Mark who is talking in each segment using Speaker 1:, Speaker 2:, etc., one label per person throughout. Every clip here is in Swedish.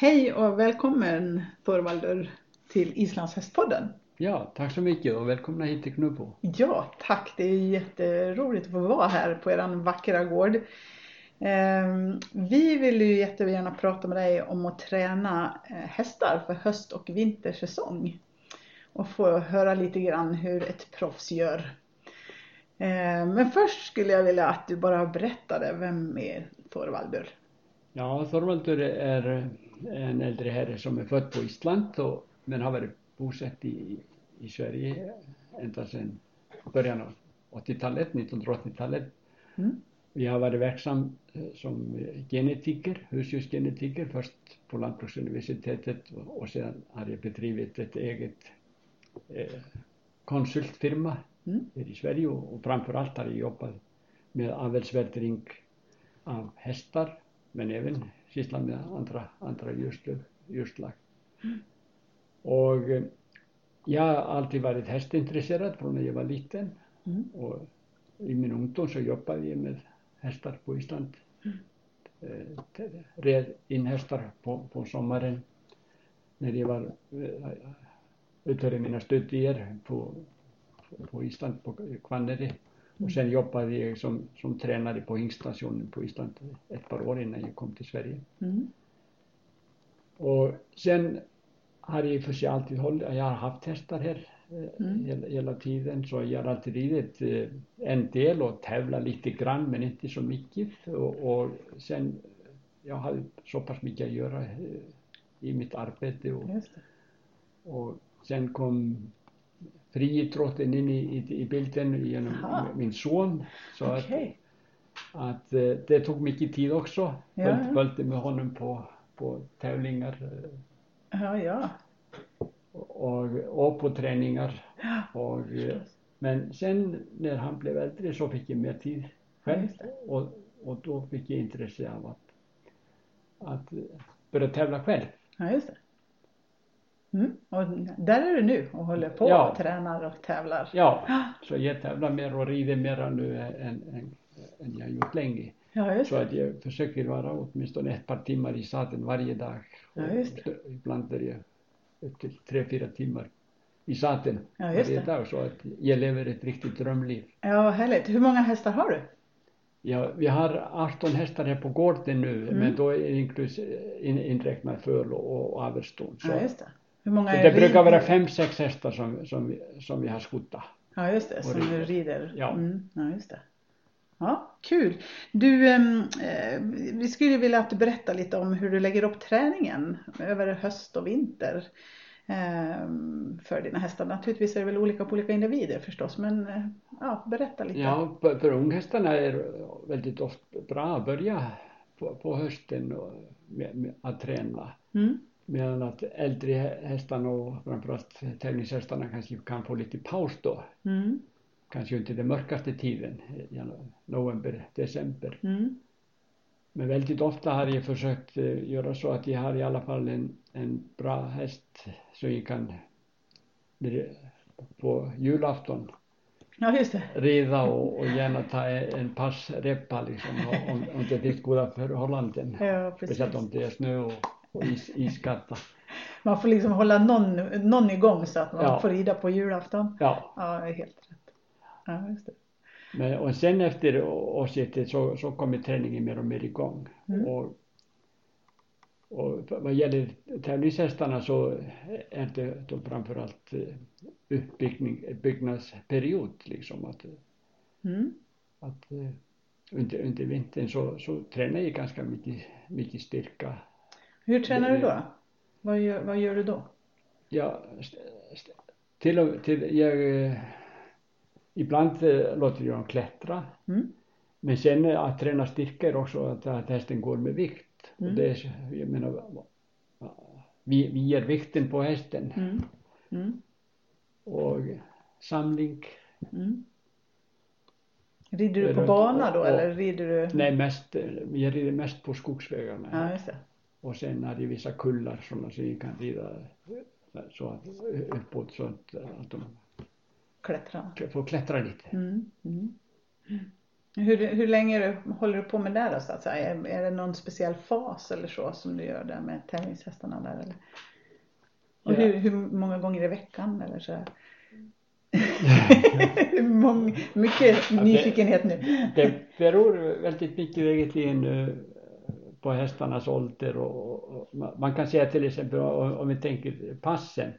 Speaker 1: Hej och välkommen Thorvaldur till Islandshästpodden.
Speaker 2: Ja, tack så mycket och välkomna hit till Knuppo.
Speaker 1: Ja, tack. Det är jätteroligt att få vara här på er vackra gård. Ehm, vi vill ju jättegärna prata med dig om att träna eh, hästar för höst och vintersäsong. Och få höra lite grann hur ett proffs gör. Ehm, men först skulle jag vilja att du bara berättade, vem är Thorvaldur?
Speaker 2: Já, Þorvaldur er en eldri herri sem er fött på Ísland og menn hafa verið búsett í, í Sverige enda sen början á 80-tallet, 1980-tallet. Mm. Ég hafa verið verksam eh, som genetíker, husjúsgenetíker, først på Landbruksuniversitetet og, og sedan har ég bedrivit ett eget eh, konsultfirma mm. hér í Sverige og, og framför allt har ég jobbað með afelsverðring af hestar með nefinn, sýsla með andra, andra jústlug, jústlag. Mm. Og eh, ég haf aldrei værið hestinteresserað frá því að ég var lítinn mm. og í minn ungdón svo jobbaði ég með hestar på Ísland, mm. eh, reð inn hestar på, på sommaren þegar ég var eh, auðvitað í mína stöðdýjar på, på Ísland, på Kvanneri Och sen jobbade jag som, som tränare på hingststationen på Island ett par år innan jag kom till Sverige. Mm. Och sen har jag för sig alltid hållit, jag har haft hästar här eh, mm. hela, hela, tiden så jag har alltid ridit eh, en del och tävlat lite grann men inte så mycket och, och sen jag har så pass mycket att göra eh, i mitt arbete och, och sen kom friidrotten in i, i, i bilden genom Aha. min son så okay. att, att det tog mycket tid också. Ja. Följde med honom på, på tävlingar
Speaker 1: Ja, ja.
Speaker 2: Och, och på träningar. Och, men sen när han blev äldre så fick jag mer tid själv och, och då fick jag intresse av att, att börja tävla själv.
Speaker 1: Ja, just det. Mm. Och där är du nu och håller på ja. och tränar och tävlar.
Speaker 2: Ja, så jag tävlar mer och rider mer nu än, än, än jag gjort länge.
Speaker 1: Ja, just
Speaker 2: så att jag försöker vara åtminstone ett par timmar i sadeln varje dag.
Speaker 1: Ja, just det.
Speaker 2: Ibland är jag upp till tre, fyra timmar i sadeln
Speaker 1: ja, varje
Speaker 2: dag. Så att jag lever ett riktigt drömliv.
Speaker 1: Ja, härligt. Hur många hästar har du?
Speaker 2: Ja, vi har 18 hästar här på gården nu, mm. men då är det inklus, in, inräknat föl och, och avelston.
Speaker 1: Ja, just det. Hur många
Speaker 2: så det brukar vara fem, sex hästar som, som, som vi har skottat.
Speaker 1: Ja, just det, som rider. rider. Ja. Mm. ja, just det. Ja, kul. Du, eh, vi skulle vilja att du berättar lite om hur du lägger upp träningen över höst och vinter eh, för dina hästar. Naturligtvis är det väl olika på olika individer förstås, men eh, ja, berätta lite.
Speaker 2: Ja, för unghästarna är det väldigt ofta bra att börja på, på hösten med, med att träna. Mm. Medan att äldre hästarna och framförallt tävlingshästarna kanske kan få lite paus då. Mm kanske inte den mörkaste tiden, november, december. Mm. Men väldigt ofta har jag försökt eh, göra så att jag har i alla fall en, en bra häst så jag kan på julafton
Speaker 1: ja, just det.
Speaker 2: rida och, och gärna ta en pass reppa liksom om, om det finns goda förhållanden.
Speaker 1: Ja, Speciellt
Speaker 2: om det är snö och, och is, iskatta.
Speaker 1: Man får liksom hålla någon, någon igång så att man ja. får rida på julafton.
Speaker 2: Ja.
Speaker 1: Ja, helt Ja, just det.
Speaker 2: Men, och sen efter årsskiftet så, så kommer träningen mer och mer igång. Mm. Och, och vad gäller tävlingshästarna så är det då framförallt eh, uppbyggnadsperiod liksom att, mm. att eh, under, under vintern så, så tränar jag ganska mycket, mycket styrka.
Speaker 1: Hur tränar du då? Vad gör, vad gör du då?
Speaker 2: Ja, till och till, jag eh, ibland eh, låter jag dem klättra. Mm. Men sen eh, att träna styrka är också att, att hästen går med vikt. Mm. Och det är, jag menar, vi, vi ger vikten på hästen. Mm. mm. Och samling.
Speaker 1: Mm. Rider du på bana då eller rider du?
Speaker 2: Nej, mest, jag rider mest på skogsvägarna.
Speaker 1: Ja.
Speaker 2: Och sen jag vissa kullar sådana så jag kan rida så att, uppåt så att, att de
Speaker 1: klättra.
Speaker 2: Få klättra lite.
Speaker 1: Mm. Mm. Hur, hur länge håller du på med det då så att säga? Är, är det någon speciell fas eller så som du gör där med tävlingshästarna där eller? Och hur, hur många gånger i veckan eller så? Mång, mycket nyfikenhet nu.
Speaker 2: Det beror väldigt mycket egentligen eh, på hästarnas ålder och, och man- man kan säga till exempel om om vi tänker passen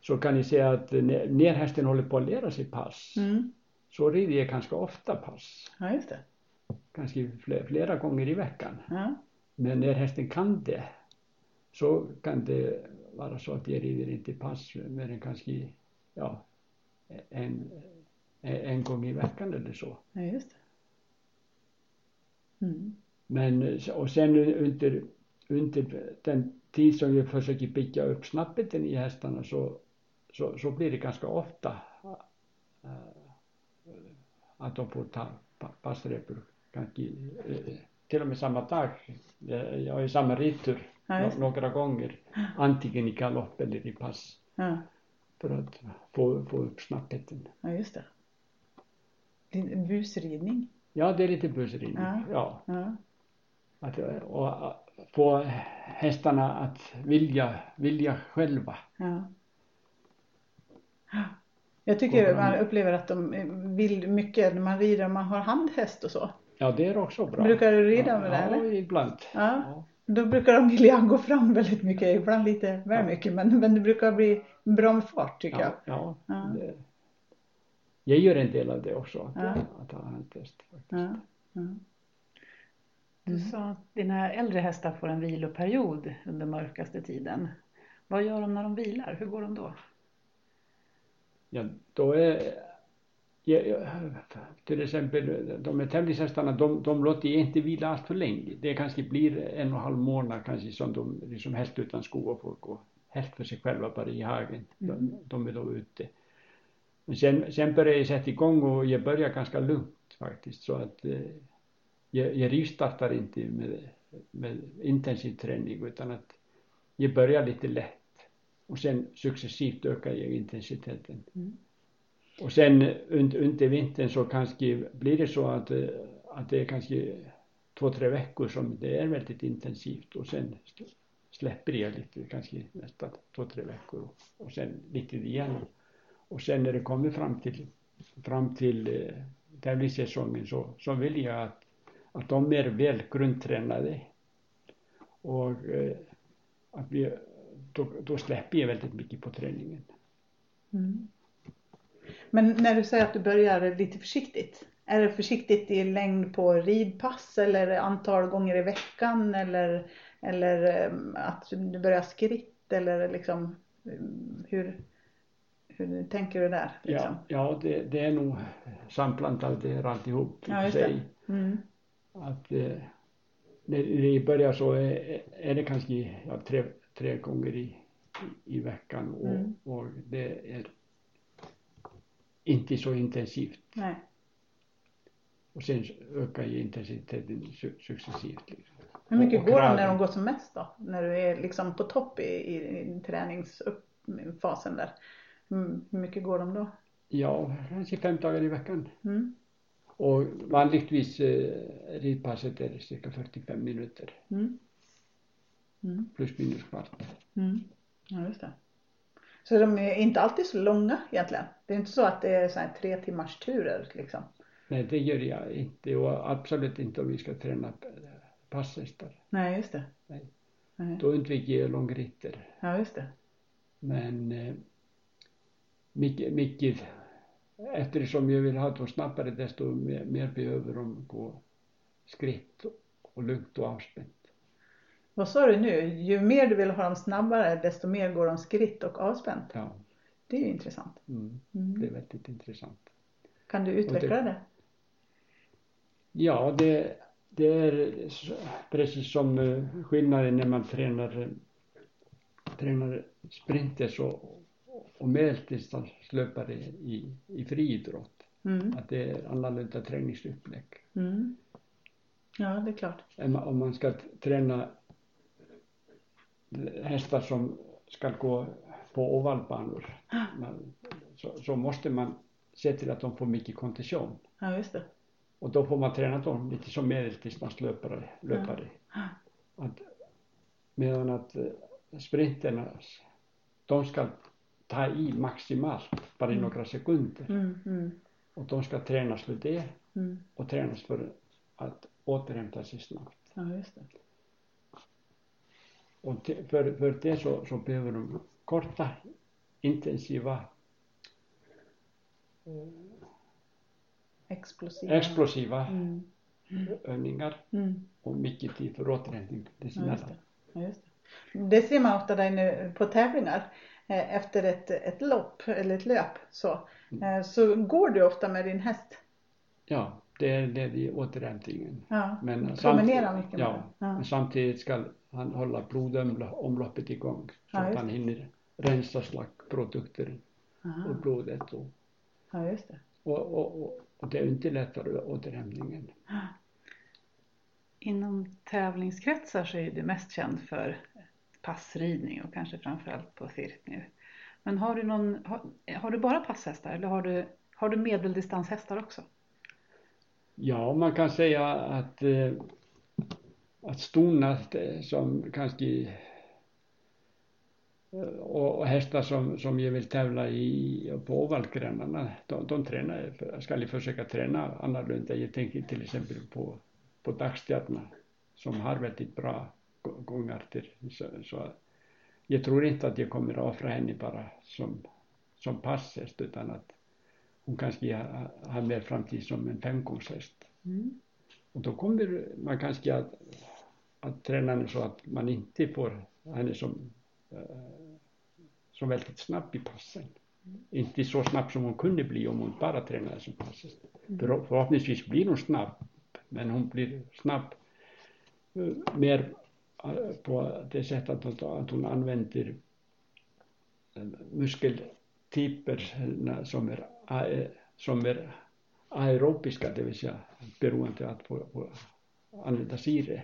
Speaker 2: så kan ni säga att när när hästen håller på att lära sig pass
Speaker 1: Mm.
Speaker 2: så rider jag ganska ofta pass,
Speaker 1: Ja, just det.
Speaker 2: kanske flera, flera gånger i veckan.
Speaker 1: Ja.
Speaker 2: Men när hästen kan det så kan det vara så att jag rider inte pass mer än kanske ja, en, en gång i veckan eller så.
Speaker 1: ja, just det. Mm.
Speaker 2: Men och sen under, under den tid som jag försöker picka upp snabbheten i hästarna så, så, så blir det ganska ofta äh, att de får ta pa- passrepor kanske äh, till och med samma dag. Jag är samma ridtur
Speaker 1: Ja,
Speaker 2: några gånger, antingen i galopp eller i pass
Speaker 1: Ja.
Speaker 2: för att få, få upp snabbheten.
Speaker 1: ja, just det. Busridning.
Speaker 2: Ja, det är lite bussridning.
Speaker 1: Ja.
Speaker 2: Ja.
Speaker 1: Ja.
Speaker 2: Att, och få hästarna att vilja, vilja själva.
Speaker 1: Ja. Jag tycker man upplever att de vill mycket när man rider man har handhäst och så.
Speaker 2: Ja, det är också bra.
Speaker 1: Brukar du rida
Speaker 2: ja,
Speaker 1: med det,
Speaker 2: Ja,
Speaker 1: eller?
Speaker 2: ibland.
Speaker 1: Ja. Då brukar de vilja gå fram väldigt mycket, ibland lite väl mycket, men, men det brukar bli bra med fart tycker jag.
Speaker 2: Ja, ja,
Speaker 1: Ja.
Speaker 2: Det, jag gör en del av det också, att,
Speaker 1: Ja.
Speaker 2: att ha test. faktiskt.
Speaker 3: Du
Speaker 1: Mm.
Speaker 3: sa att dina äldre hästar får en viloperiod under mörkaste tiden. Vad gör de när de vilar? Hur går de då?
Speaker 2: Ja, då är, ja, ja, till exempel de här tävlingshästarna, de, de låter jag inte vila allt för länge. Det kanske blir en och en halv månad kanske som de liksom helst utan skor får gå helt för sig själva bara i hagen. De, de är då ute. Men sen, sen börjar jag sätta igång och jag börjar ganska lugnt faktiskt så att eh, jag, jag rivstartar inte med, med intensiv träning utan att jag börjar lite lätt och sen successivt ökar jag intensiteten.
Speaker 3: Mm.
Speaker 2: Och sen under, under vintern så kanske blir det så att, att det är kanske två, tre veckor som det är väldigt intensivt och sen sl- släpper jag lite, kanske nästa två, tre veckor och sen lite igen. Och sen när det kommer fram till, fram till eh, tävlingssäsongen så, så vill jag att, att de är väl grundtränade och eh, att vi, då, då släpper jag väldigt mycket på träningen.
Speaker 1: Mm. Men när du säger att du börjar lite försiktigt, är det försiktigt i längd på ridpass eller antal gånger i veckan eller, eller ehm, att du börjar skritt eller liksom ehm, hur, hur tänker du där? Liksom?
Speaker 2: Ja, ja det, det är nog samplantat alltihop i
Speaker 1: Ja,
Speaker 2: sig.
Speaker 1: Mm.
Speaker 2: Att eh, när det börjar så är, är det kanske ja, tre, tre gånger i, i, veckan och,
Speaker 1: Mm.
Speaker 2: och det är inte så intensivt.
Speaker 1: Nej.
Speaker 2: Och sen ökar ju intensiteten su- successivt. Liksom.
Speaker 1: Hur mycket
Speaker 2: Och- och
Speaker 1: går de när de går som mest då? När du är liksom på topp i, i, i träningsfasen där. Mm. Hur mycket går de då?
Speaker 2: Ja, kanske fem dagar i veckan.
Speaker 1: Mm.
Speaker 2: Och vanligtvis eh, ridpasset är cirka 45 minuter
Speaker 1: Mm. Mm.
Speaker 2: plus minus kvart.
Speaker 1: Mm. Ja, just det. Så de är inte alltid så långa egentligen. Det är inte så att det är så tre timmars turer liksom.
Speaker 2: Nej, det gör jag inte och absolut inte om vi ska träna eh, passhästar.
Speaker 1: Nej, just det.
Speaker 2: Nej.
Speaker 1: Nej.
Speaker 2: Då undviker jag långritter.
Speaker 1: Ja, just det.
Speaker 2: Men eh, mycket, mycket, eftersom jag vill ha dem snabbare desto mer, mer behöver de gå skritt och lugnt och avspänt.
Speaker 1: Vad sa du nu? Ju mer du vill ha dem snabbare desto mer går de skritt och avspänt.
Speaker 2: Ja,
Speaker 1: Det är ju intressant.
Speaker 2: mm,
Speaker 1: Mm.
Speaker 2: det är väldigt intressant.
Speaker 1: Kan du utveckla
Speaker 2: Och
Speaker 1: det?
Speaker 2: Ja, det, det är precis som eh, skillnaden när man tränar, tränar sprinters och, och medeldistanslöpare i, i friidrott.
Speaker 1: Mm.
Speaker 2: Att det är annorlunda träningsupplägg.
Speaker 1: Mm. Ja, det är klart.
Speaker 2: Om man- ska träna hästar som ska gå på ovalbanor man, så, så måste man se till att de får mycket kondition.
Speaker 1: Ja, just det.
Speaker 2: Och då får man träna dem lite som medeldistanslöpare. Löpare. Att, medan att eh, sprinterna, de ska ta i maximalt, bara i
Speaker 1: Mm.
Speaker 2: några sekunder.
Speaker 1: Mm, mm,
Speaker 2: Och de ska tränas för det
Speaker 1: mm.
Speaker 2: och tränas för att återhämta sig snabbt.
Speaker 1: Ja, just det.
Speaker 2: Och te- för, för det så, så behöver de korta, intensiva,
Speaker 1: Explosiva.
Speaker 2: explosiva
Speaker 1: Mm,
Speaker 2: övningar
Speaker 1: mm.
Speaker 2: och mycket tid för återhämtning
Speaker 1: Ja, just
Speaker 2: dessemellan.
Speaker 1: det. Ja, just det. det ser man ofta dig nu på tävlingar. Eh, Efter ett, ett lopp eller ett löp så, eh, så går du ofta med din häst.
Speaker 2: Ja, det är det i återhämtningen.
Speaker 1: Ja.
Speaker 2: Men
Speaker 1: Promenera mycket med
Speaker 2: ja,
Speaker 1: den. Ja.
Speaker 2: Men samtidigt ska han hålla blodomloppet igång så
Speaker 1: Ja,
Speaker 2: att han hinner rensa slaggprodukter ur blodet. Och,
Speaker 1: Ja, just det.
Speaker 2: och, och, och, och det är inte lättare återhämtningen.
Speaker 3: Inom tävlingskretsar så är du mest känd för passridning och kanske framförallt på cirkning. Men har du, någon, har, har du bara passhästar eller har du, har du medeldistanshästar också?
Speaker 2: Ja, man kan säga att, eh, att stona eh, som kanske eh, och, och hästar som, som jag vill tävla i på ovalgrenarna, de, de tränar, jag ska försöka träna annorlunda. Jag tänker till exempel på, på dagstjärna som har väldigt bra gångarter. Så, så jag tror inte att jag kommer att offra henne bara som, som passhäst utan att hon kanske har, har mer framtid som en femgångshäst.
Speaker 3: Mm.
Speaker 2: Och då kommer man kanske att, att träna henne så att man inte får henne som, eh, som väldigt snabb i passen. Inte så snabb som hon kunde bli om hon bara tränade som passhäst. För, förhoppningsvis blir hon snabb, men hon blir snabb eh, mer på det sättet att, att hon använder eh, muskeltyper eh, som är, som är aerobiska, det vill säga beroende att få, få använda syre.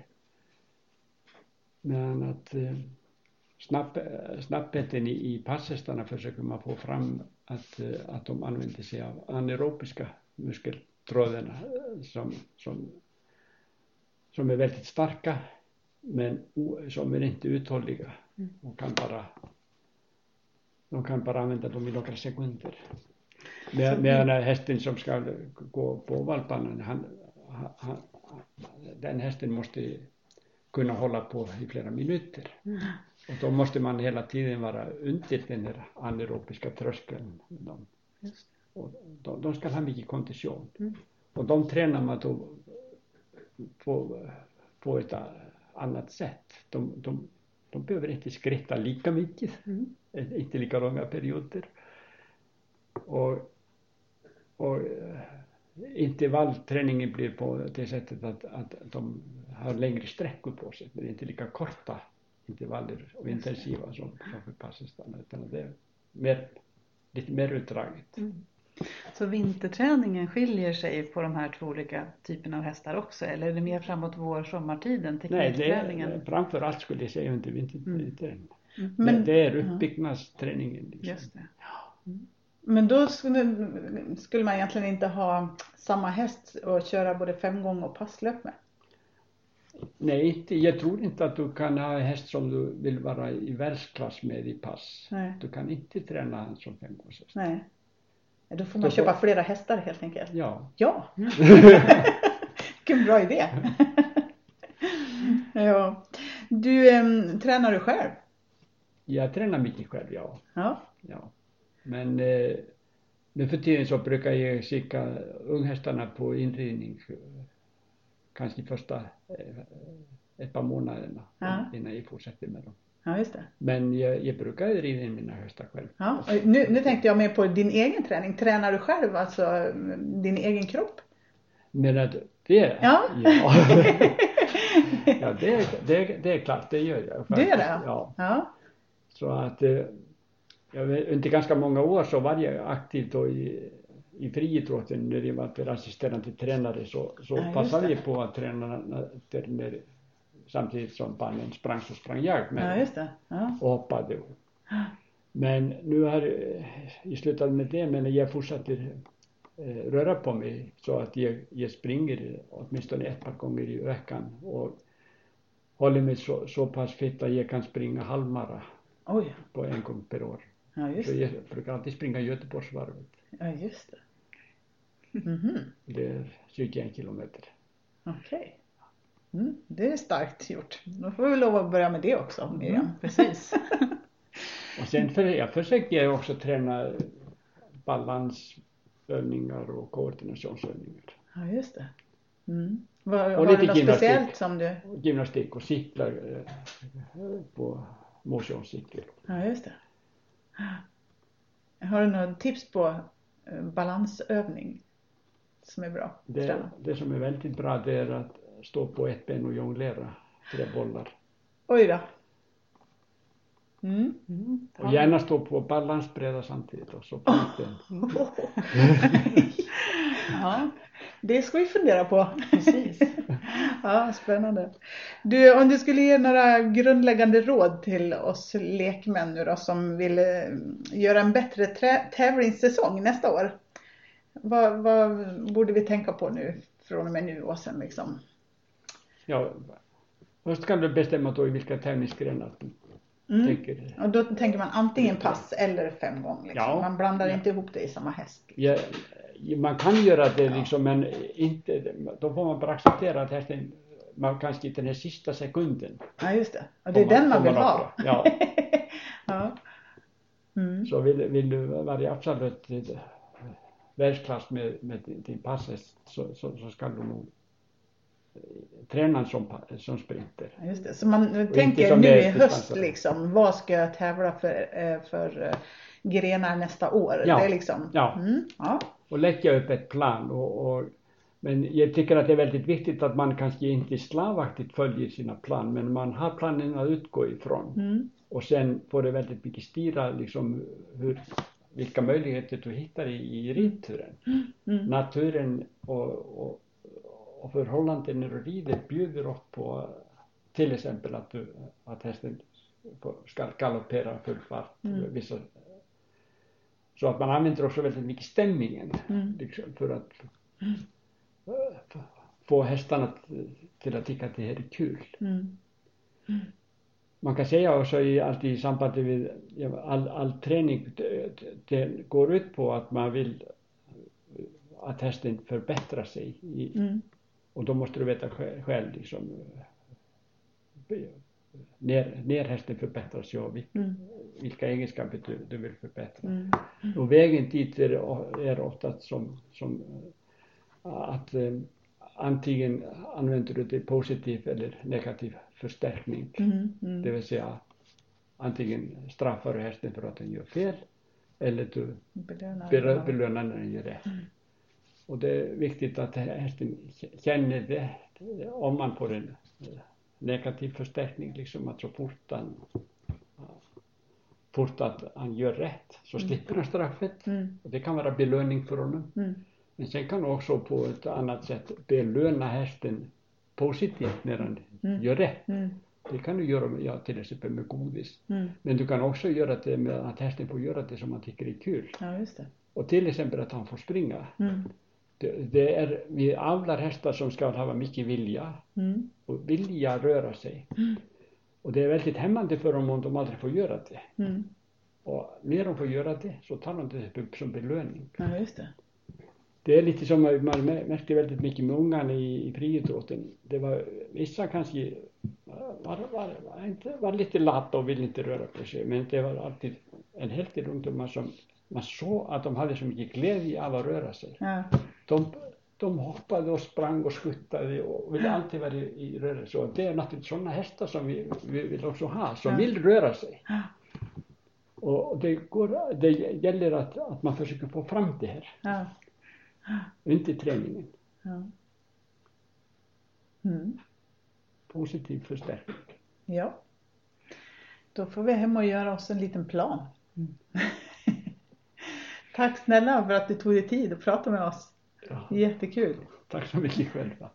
Speaker 2: Men att eh, snabb, eh, snabbheten i, passhästarna försöker man få fram att, att de använder sig av anaerobiska muskeltrådarna som, som, som är väldigt starka men som är inte uthålliga och kan bara de kan bara använda dem i några sekunder. Med, medan hästen som ska gå på ovalbanan, han, han, den hästen måste kunna hålla på i flera minuter. Och då måste man hela tiden vara under den här anaerobiska tröskeln. De, och de, de ska ha mycket kondition.
Speaker 3: Mm.
Speaker 2: Och de tränar man då på, på ett annat sätt. De, de, de behöver inte skritta lika mycket,
Speaker 3: Mm.
Speaker 2: inte lika långa perioder. Och, och eh, intervallträningen blir på det sättet att, att de har längre sträckor på sig, men inte lika korta intervaller och intensiva som, som för passhästarna, utan det är mer, lite mer utdraget.
Speaker 3: Mm. Så vinterträningen skiljer sig på de här två olika typerna av hästar också eller är det mer framåt vår sommartiden,
Speaker 2: Nej, det
Speaker 3: teknikträningen?
Speaker 2: är, framför allt skulle jag säga under vinterträningen.
Speaker 3: Mm.
Speaker 1: Men,
Speaker 2: det är uppbyggnadsträningen. Liksom.
Speaker 3: Just det.
Speaker 1: men då skulle, skulle man egentligen inte ha samma häst och köra både femgång och passlöp med?
Speaker 2: Nej, jag tror inte att du kan ha häst som du vill vara i världsklass med i pass.
Speaker 1: Nej.
Speaker 2: Du kan inte träna han som femgångshäst.
Speaker 1: Nej. Då får
Speaker 2: Då
Speaker 1: man
Speaker 2: får-
Speaker 1: köpa flera hästar helt enkelt.
Speaker 2: Ja,
Speaker 1: Ja! Vilken bra idé! ja. Du, äm, tränar du själv?
Speaker 2: jag tränar mycket själv, ja.
Speaker 1: Ja.
Speaker 2: ja. Men eh, nu för tiden så brukar jag skicka unghästarna på inridning eh, kanske första eh, ett par månaderna
Speaker 1: Ja.
Speaker 2: innan jag fortsätter med dem.
Speaker 1: Ja, just det.
Speaker 2: Men jag, jag brukar rida in mina hästar själv.
Speaker 1: Ja. Nu, nu tänkte jag mer på din egen träning. Tränar du själv, alltså din egen kropp?
Speaker 2: Men att det,
Speaker 1: Ja.
Speaker 2: ja. ja det, det, det är klart, det gör jag.
Speaker 1: Du gör det?
Speaker 2: Ja.
Speaker 1: Ja.
Speaker 2: Så att eh, jag vet, under ganska många år så var jag aktiv då i, i friidrotten när jag var assisterande tränare så, så
Speaker 1: Ja,
Speaker 2: passade
Speaker 1: det.
Speaker 2: jag på att träna när, när, samtidigt som barnen sprang så sprang jag med
Speaker 1: ja, just det. Ja.
Speaker 2: och hoppade. Men nu har jag slutat med det men jag fortsätter eh, röra på mig så att jag, jag springer åtminstone ett par gånger i veckan och håller mig så, så pass fit att jag kan springa halvmara
Speaker 1: Oj,
Speaker 2: på en gång per år.
Speaker 1: ja just
Speaker 2: Så
Speaker 1: det.
Speaker 2: jag brukar alltid springa Göteborgsvarvet.
Speaker 1: Ja, just det. Mhm,
Speaker 2: Det är 21 kilometer.
Speaker 1: okej. Mm, det är starkt gjort. Då får vi lov att börja med det också, Miriam.
Speaker 3: Precis.
Speaker 2: Och sen för, jag försöker jag också träna balansövningar och koordinationsövningar.
Speaker 1: Ja, just det. Mm. Vad,
Speaker 2: Och
Speaker 1: har
Speaker 2: lite
Speaker 1: du något
Speaker 2: gymnastik.
Speaker 1: speciellt som du...
Speaker 2: Gymnastik och cyklar eh, på motionscykel.
Speaker 1: Ja, just det. Har du något tips på eh, balansövning som är bra?
Speaker 2: Det, det som är väldigt bra det är att stå på ett ben och jonglera tre bollar.
Speaker 1: Oj då. Mm.
Speaker 3: Mm.
Speaker 2: Och gärna stå på balansbräda samtidigt också på ett ben.
Speaker 1: Ja, det ska vi fundera på.
Speaker 3: Precis.
Speaker 1: Ja, spännande. Du, om du skulle ge några grundläggande råd till oss lekmän nu då som vill eh, göra en bättre tävlingssäsong nästa år. Vad, vad borde vi tänka på nu från och med nu och sen liksom?
Speaker 2: Ja, först kan du bestämma då i vilka tävlingsgrenar du
Speaker 1: Mm.
Speaker 2: tänker.
Speaker 1: Och då tänker man antingen pass eller fem gånger. Liksom.
Speaker 2: Ja.
Speaker 1: Man blandar
Speaker 2: Ja.
Speaker 1: inte ihop det i samma häst.
Speaker 2: Ja, man kan göra det liksom men inte, då får man bara acceptera att hästen, man kanske inte den här sista sekunden.
Speaker 1: Ja, just det. Och det är
Speaker 2: får
Speaker 1: den man vill ha.
Speaker 2: Ja,
Speaker 1: ja. Mm.
Speaker 2: så vill, vill du vara absolut i världsklass med, med din, din passhäst så, så, så ska du nog eh, träna den som, som sprinter.
Speaker 1: Just det. Så man tänker nu i höst liksom, vad ska jag tävla för, eh, för eh, grenar nästa år?
Speaker 2: Ja.
Speaker 1: Det är liksom,
Speaker 2: Ja.
Speaker 1: Mm, ja.
Speaker 2: och lägga upp ett plan. Och, och, men jag tycker att det är väldigt viktigt att man kanske inte slavaktigt följer sina plan, men man har planen att utgå ifrån.
Speaker 1: Mm,
Speaker 2: Och sen får det väldigt mycket styra liksom hur, vilka möjligheter du hittar i, i ridturen.
Speaker 1: mm,
Speaker 2: Naturen och, och, och förhållanden när du rider bjuder upp på till exempel att, du, att hästen ska galoppera full fart.
Speaker 1: Mm.
Speaker 2: Vissa, så att man använder också väldigt mycket stämningen
Speaker 1: mm,
Speaker 2: liksom, för att f- få hästarna till att tycka att det här är kul.
Speaker 1: mm,
Speaker 2: Man kan säga också i, alltid i samband med all, all träning, det, det går ut på att man vill att hästen förbättrar sig. I,
Speaker 1: mm,
Speaker 2: och då måste du veta själv, liksom, eh, när, när hästen förbättras vil,
Speaker 1: mm,
Speaker 2: vilka egenskaper du, du vill förbättra.
Speaker 1: mm,
Speaker 2: Och vägen dit är, är ofta som, som eh, att eh, antingen använder du det positiv eller negativ förstärkning.
Speaker 1: mm, mm.
Speaker 2: Det vill säga antingen straffar du hästen för att den gör fel eller du
Speaker 1: Belöna.
Speaker 2: belö- belönar när den gör rätt. Och det är viktigt att hästen känner det om man får en negativ förstärkning, liksom att så fort han, fort att han gör rätt så slipper han straffet.
Speaker 1: Mm,
Speaker 2: Och det kan vara belöning för honom.
Speaker 1: mm,
Speaker 2: Men sen kan du också på ett annat sätt belöna hästen positivt när han
Speaker 1: Mm.
Speaker 2: gör rätt.
Speaker 1: mm,
Speaker 2: Det kan du göra ja, till exempel med godis.
Speaker 1: mm.
Speaker 2: Men du kan också göra det med att hästen får göra det som han tycker är kul.
Speaker 1: Ja, just det.
Speaker 2: Och till exempel att han får springa.
Speaker 1: Mm,
Speaker 2: Det, är, vi avlar hästar som ska ha mycket vilja
Speaker 1: mm,
Speaker 2: och vilja röra sig. Och det är väldigt hämmande för dem om de aldrig får göra det.
Speaker 1: mm.
Speaker 2: Och när de får göra det så tar de det upp som belöning.
Speaker 1: Ja, just det.
Speaker 2: Det är lite som man märkte väldigt mycket med ungarna i, i friidrotten. Det var vissa kanske var, var, var, inte, var lite lata och ville inte röra på sig. Men det var alltid en hel del ungdomar som man såg att de hade så mycket glädje av att röra sig.
Speaker 1: Ja,
Speaker 2: De, de hoppade och sprang och skuttade och ville alltid vara i, i rörelse. Och det är naturligtvis sådana hästar som vi, vi vill också ha, som
Speaker 1: Ja.
Speaker 2: vill röra sig.
Speaker 1: Ja.
Speaker 2: Och det, går, det gäller att, att man försöker få fram det här,
Speaker 1: ja,
Speaker 2: inte i träningen.
Speaker 1: Mm.
Speaker 2: Positiv förstärkning.
Speaker 1: Ja. Då får vi hem och göra oss en liten plan. Tack snälla för att du tog dig tid att prata med oss. Jättekul.
Speaker 2: tack så mycket själva.